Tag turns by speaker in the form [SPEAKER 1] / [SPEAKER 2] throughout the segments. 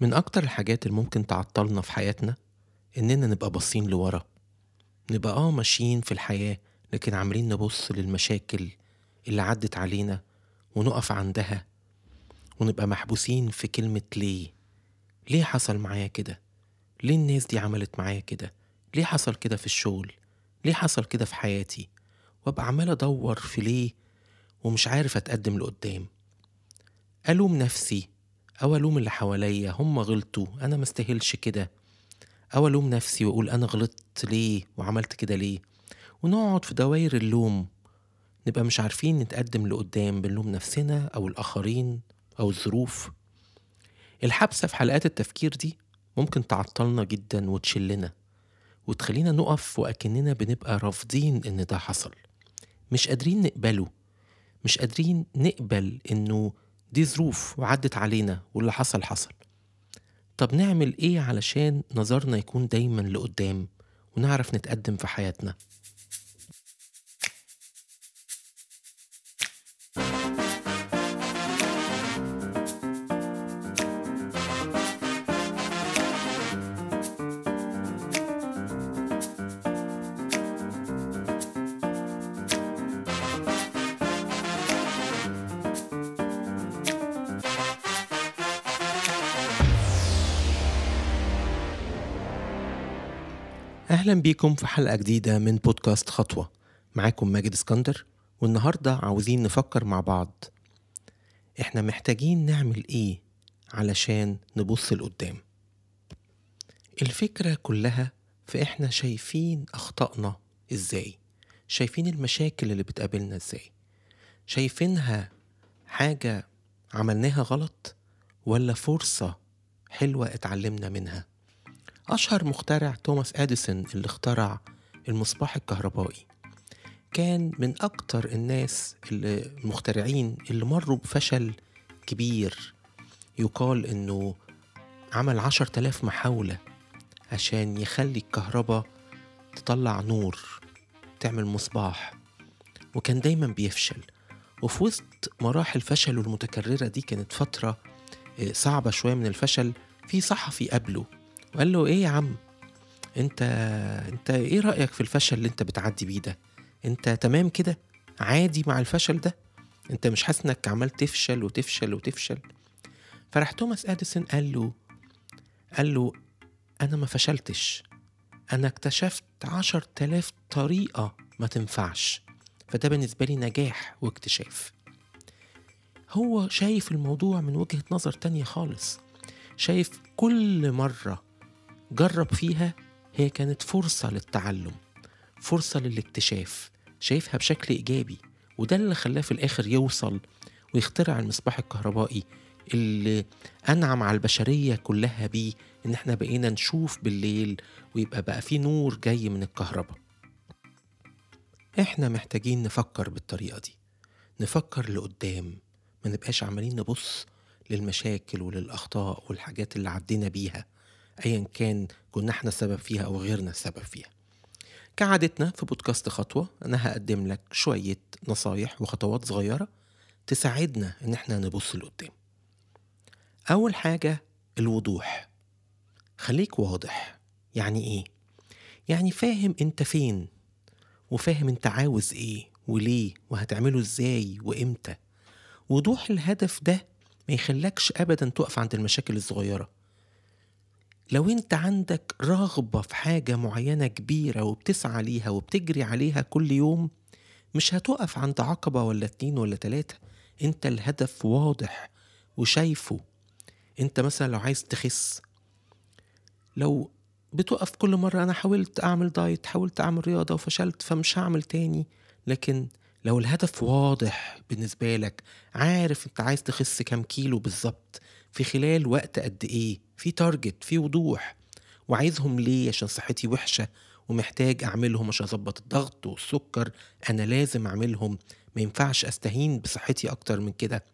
[SPEAKER 1] من أكتر الحاجات اللي ممكن تعطلنا في حياتنا إننا نبقى باصين لورا. نبقى آه ماشيين في الحياة لكن عمالين نبص للمشاكل اللي عدت علينا ونقف عندها ونبقى محبوسين في كلمة ليه؟ ليه حصل معايا كده؟ ليه الناس دي عملت معايا كده؟ ليه حصل كده في الشغل؟ ليه حصل كده في حياتي؟ وأبقى عمال أدور في ليه ومش عارف أتقدم لقدام. ألوم نفسي أو ألوم اللي حواليا؟ هم غلطوا. أنا مستاهلش كده. أو ألوم نفسي وأقول أنا غلطت ليه؟ وعملت كده ليه؟ ونقعد في دوائر اللوم. نبقى مش عارفين نتقدم لقدام بنلوم نفسنا أو الآخرين أو الظروف. الحبسة في حلقات التفكير دي ممكن تعطلنا جدا وتشلنا وتخلينا نقف وأكننا بنبقى رافضين إن ده حصل. مش قادرين نقبله. مش قادرين نقبل إنه دي ظروف وعدت علينا واللي حصل حصل. طب نعمل إيه علشان نظرنا يكون دايما لقدام ونعرف نتقدم في حياتنا؟ أهلا بيكم في حلقة جديدة من بودكاست خطوة. معاكم ماجد اسكندر والنهاردة عاوزين نفكر مع بعض. إحنا محتاجين نعمل إيه علشان نبص لقدام؟ الفكرة كلها في إحنا شايفين أخطائنا إزاي؟ شايفين المشاكل اللي بتقابلنا إزاي؟ شايفينها حاجة عملناها غلط ولا فرصة حلوة اتعلمنا منها؟ أشهر مخترع توماس أديسون اللي اخترع المصباح الكهربائي. كان من أكتر الناس المخترعين اللي مروا بفشل كبير. يقال إنه عمل عشر تلاف محاولة عشان يخلي الكهرباء تطلع نور تعمل مصباح. وكان دايما بيفشل. وفي وسط مراحل فشله المتكررة دي كانت فترة آه، صعبة شوية من الفشل في صحفي قابله وقال له إيه يا عم؟ انت أنت إيه رأيك في الفشل اللي أنت بتعدي بيه ده؟ أنت تمام كده؟ عادي مع الفشل ده؟ أنت مش حاسس إنك عمال تفشل وتفشل وتفشل؟ فراح توماس أديسون قال له قال له أنا ما فشلتش. أنا اكتشفت عشر تلاف طريقة ما تنفعش. فده بالنسبة لي نجاح واكتشاف. هو شايف الموضوع من وجهة نظر تانية خالص. شايف كل مرة جرب فيها هي كانت فرصة للتعلم فرصة للاكتشاف شايفها بشكل إيجابي وده اللي خلاه في الآخر يوصل ويخترع المصباح الكهربائي اللي أنعم على البشرية كلها بيه إن إحنا بقينا نشوف بالليل ويبقى بقى في نور جاي من الكهرباء. إحنا محتاجين نفكر بالطريقة دي نفكر لقدام ما نبقاش عمالين نبص للمشاكل وللأخطاء والحاجات اللي عدينا بيها. أيا كان كنا إحنا السبب فيها أو غيرنا السبب فيها. كعادتنا في بودكاست خطوة أنا هقدم لك شوية نصايح وخطوات صغيرة تساعدنا إن إحنا نبص لقدام. أول حاجة الوضوح. خليك واضح. يعني إيه؟ يعني فاهم أنت فين وفاهم أنت عاوز إيه وليه وهتعمله إزاي وإمتى. وضوح الهدف ده ما يخلكش أبدا تقف عند المشاكل الصغيرة. لو انت عندك رغبة في حاجة معينة كبيرة وبتسعى ليها وبتجري عليها كل يوم مش هتقف عند عقبة ولا اتنين ولا تلاتة. انت الهدف واضح وشايفه. انت مثلا لو عايز تخس لو بتقف كل مرة أنا حاولت أعمل diet حاولت أعمل رياضة وفشلت فمش هعمل تاني. لكن لو الهدف واضح بالنسبة لك عارف انت عايز تخس كام كيلو بالظبط في خلال وقت قد إيه؟ في target في وضوح. وعايزهم ليه عشان صحتي وحشة ومحتاج أعملهم عشان أظبط الضغط والسكر؟ أنا لازم أعملهم. ما ينفعش أستهين بصحتي أكتر من كده.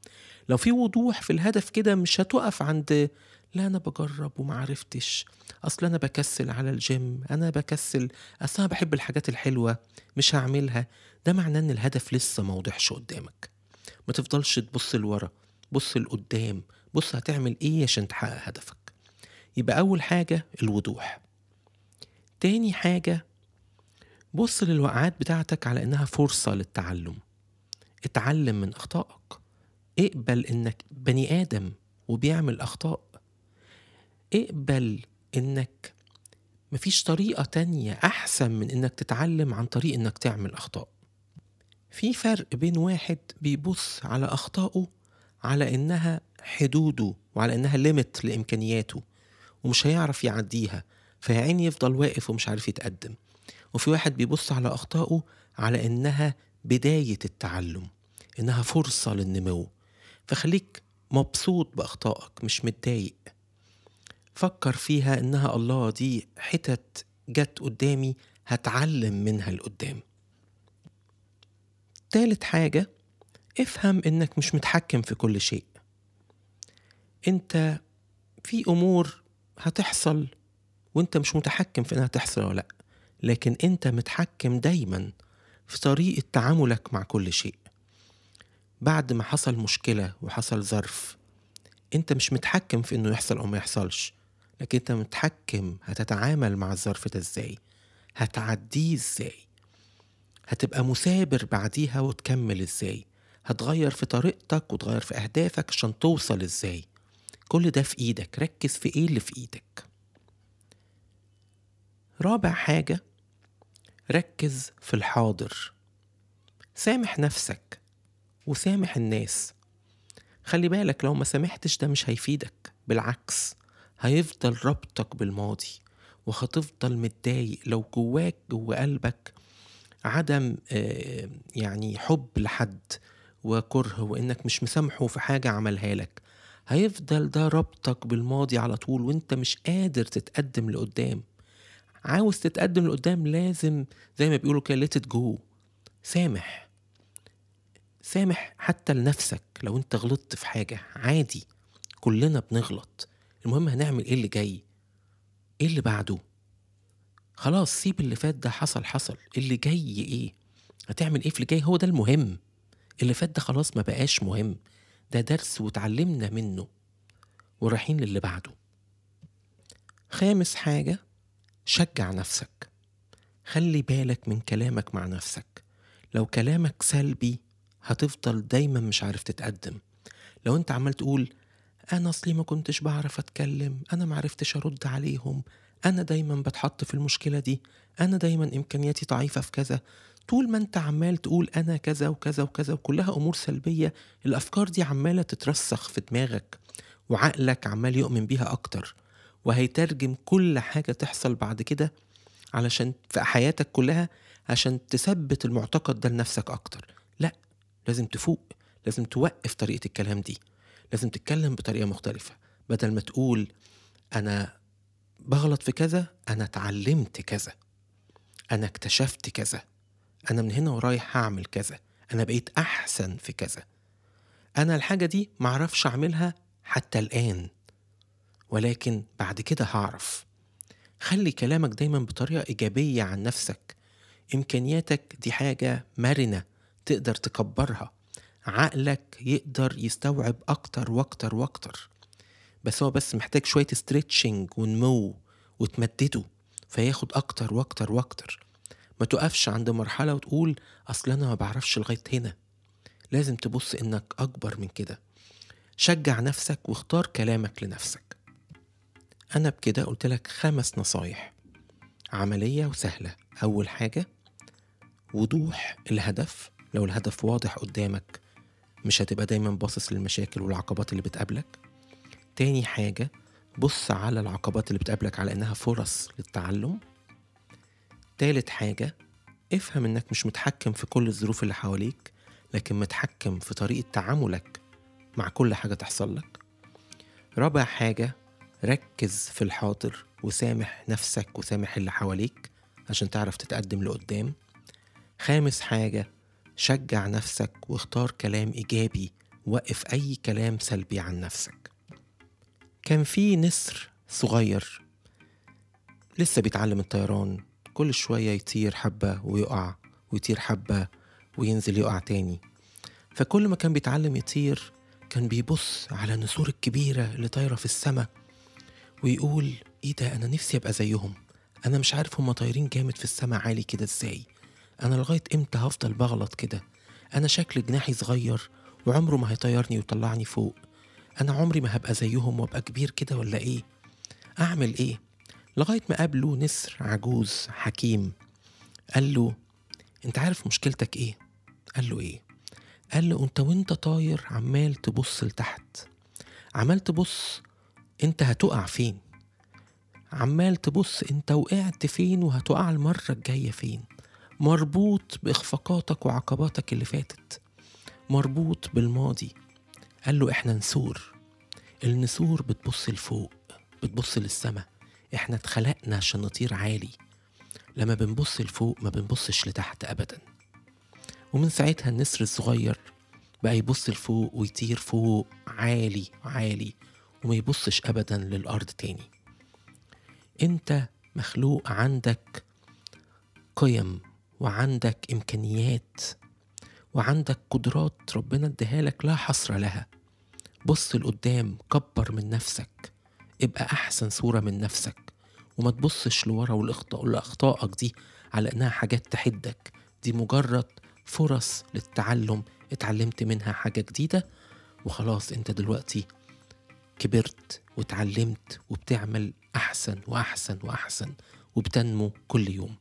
[SPEAKER 1] لو في وضوح في الهدف كده مش هتقف عند لا أنا بجرب ومعرفتش أصل أنا بكسل على الجيم أنا بكسل. أصل أنا بحب الحاجات الحلوة مش هعملها. ده معناه إن الهدف لسه موضحش قدامك. ما تفضلش تبص لورا بص لقدام. بص هتعمل إيه عشان تحقق هدفك؟ يبقى أول حاجة الوضوح. تاني حاجة بص للوقعات بتاعتك على إنها فرصة للتعلم. اتعلم من أخطائك. اقبل إنك بني آدم وبيعمل أخطاء. اقبل إنك مفيش طريقة تانية أحسن من إنك تتعلم عن طريق إنك تعمل أخطاء. في فرق بين واحد بيبص على أخطائه على إنها حدوده وعلى إنها ليميت لإمكانياته ومش هيعرف يعديها. فيا يفضل واقف ومش عارف يتقدم. وفي واحد بيبص على أخطائه على إنها بداية التعلم إنها فرصة للنمو. فخليك مبسوط بأخطائك مش متضايق. فكر فيها إنها الله دي حتت جت قدامي هتعلم منها لقدام. تالت حاجة افهم إنك مش متحكم في كل شيء. أنت في أمور هتحصل وأنت مش متحكم في إنها تحصل ولا لأ لكن أنت متحكم دايما في طريقة تعاملك مع كل شيء. بعد ما حصل مشكلة وحصل ظرف أنت مش متحكم في إنه يحصل أو ما يحصلش لكن أنت متحكم هتتعامل مع الظرف ده إزاي هتعديه إزاي هتبقى مثابر بعديها وتكمل إزاي. هتغير في طريقتك وتغير في أهدافك عشان توصل إزاي. كل ده في إيدك. ركز في إيه اللي في إيدك. رابع حاجة ركز في الحاضر. سامح نفسك وسامح الناس. خلي بالك لو ما سامحتش ده مش هيفيدك. بالعكس هيفضل ربطك بالماضي وهتفضل متضايق. لو جواك جوا قلبك عدم آه، يعني حب لحد وكره وإنك مش مسامحه في حاجة عملها لك. هيفضل ده ربطك بالماضي على طول وإنت مش قادر تتقدم لقدام. عاوز تتقدم لقدام لازم زي ما بيقولوا كده it go. سامح. سامح حتى لنفسك لو إنت غلطت في حاجة. عادي. كلنا بنغلط. المهم هنعمل إيه اللي جاي؟ إيه اللي بعده؟ خلاص سيب اللي فات ده حصل حصل. اللي جاي إيه؟ هتعمل إيه في اللي جاي؟ هو ده المهم. اللي فات ده خلاص ما بقاش مهم. ده درس وتعلمنا منه. ورايحين للي بعده. خامس حاجة شجع نفسك. خلي بالك من كلامك مع نفسك. لو كلامك سلبي هتفضل دايما مش عارف تتقدم. لو انت عمال تقول أنا أصلي ما كنتش بعرف أتكلم أنا ما عرفتش أرد عليهم أنا دايما بتحط في المشكلة دي أنا دايما إمكانياتي ضعيفة في كذا. طول ما أنت عمال تقول أنا كذا وكذا وكذا وكلها أمور سلبية الأفكار دي عمالة تترسخ في دماغك وعقلك عمال يؤمن بيها أكتر. وهيترجم كل حاجة تحصل بعد كده علشان في حياتك كلها عشان تثبت المعتقد ده لنفسك أكتر. لا لازم تفوق لازم توقف طريقة الكلام دي. لازم تتكلم بطريقة مختلفة. بدل ما تقول أنا بغلط في كذا أنا اتعلمت كذا. أنا اكتشفت كذا. أنا من هنا ورايح هعمل كذا. أنا بقيت أحسن في كذا. أنا الحاجة دي معرفش أعملها حتى الآن. ولكن بعد كده هعرف. خلي كلامك دايما بطريقة إيجابية عن نفسك. إمكانياتك دي حاجة مرنة تقدر تكبرها. عقلك يقدر يستوعب أكتر وأكتر وأكتر. بس هو بس محتاج شوية ستريتشنج ونمو وتمدده فياخد أكتر وأكتر وأكتر. ما تقفش عند مرحلة وتقول أصل أنا ما بعرفش لغاية هنا. لازم تبص إنك أكبر من كده. شجع نفسك واختار كلامك لنفسك. أنا بكده قلت لك خمس نصايح. عملية وسهلة. أول حاجة وضوح الهدف. لو الهدف واضح قدامك مش هتبقى دايما باصص للمشاكل والعقبات اللي بتقابلك. تاني حاجة بص على العقبات اللي بتقابلك على إنها فرص للتعلم. تالت حاجة افهم إنك مش متحكم في كل الظروف اللي حواليك لكن متحكم في طريقة تعاملك مع كل حاجة تحصل لك. رابع حاجة ركز في الحاضر وسامح نفسك وسامح اللي حواليك عشان تعرف تتقدم لقدام. خامس حاجة شجع نفسك واختار كلام إيجابي وقف أي كلام سلبي عن نفسك. كان في نسر صغير لسه بيتعلم الطيران كل شوية يطير حبة ويقع ويطير حبة وينزل يقع تاني. فكل ما كان بيتعلم يطير كان بيبص على النسور الكبيرة اللي طايرة في السماء ويقول إيه ده أنا نفسي أبقى زيهم. أنا مش عارف هما طايرين جامد في السما عالي كده إزاي. أنا لغاية إمتى هفضل بغلط كده؟ أنا شكل جناحي صغير وعمره ما هيطيرني ويطلعني فوق. أنا عمري ما هبقى زيهم وأبقى كبير كده ولا إيه؟ أعمل إيه؟ لغاية ما قابله نسر عجوز حكيم. قال له أنت عارف مشكلتك إيه؟ قال له إيه؟ قال له أنت وأنت طاير عمال تبص لتحت. عمال تبص أنت هتقع فين؟ عمال تبص أنت وقعت فين وهتقع المرة الجاية فين؟ مربوط بإخفاقاتك وعقباتك اللي فاتت. مربوط بالماضي. قال له إحنا نسور. النسور بتبص لفوق بتبص للسما. إحنا اتخلقنا عشان نطير عالي. لما بنبص لفوق ما بنبصش لتحت ابدا. ومن ساعتها النسر الصغير بقى يبص لفوق ويطير فوق عالي عالي وما يبصش ابدا للأرض تاني. أنت مخلوق عندك قيم وعندك إمكانيات وعندك قدرات ربنا اديها لك لا حصر لها. بص لقدام كبر من نفسك. ابقى أحسن صورة من نفسك. وما تبصش لورا لاخطائك دي على إنها حاجات تحدك. دي مجرد فرص للتعلم. اتعلمت منها حاجة جديدة وخلاص أنت دلوقتي كبرت واتعلمت وبتعمل أحسن وأحسن وأحسن وبتنمو كل يوم.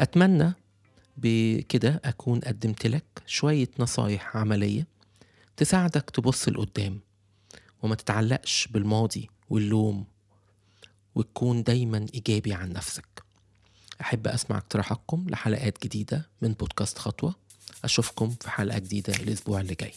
[SPEAKER 1] أتمنى بكده أكون قدمت لك شوية نصايح عملية تساعدك تبص لقدام وما تتعلقش بالماضي واللوم وتكون دايما إيجابي عن نفسك. أحب أسمع اقتراحاتكم لحلقات جديدة من بودكاست خطوة. أشوفكم في حلقة جديدة الأسبوع اللي جاي.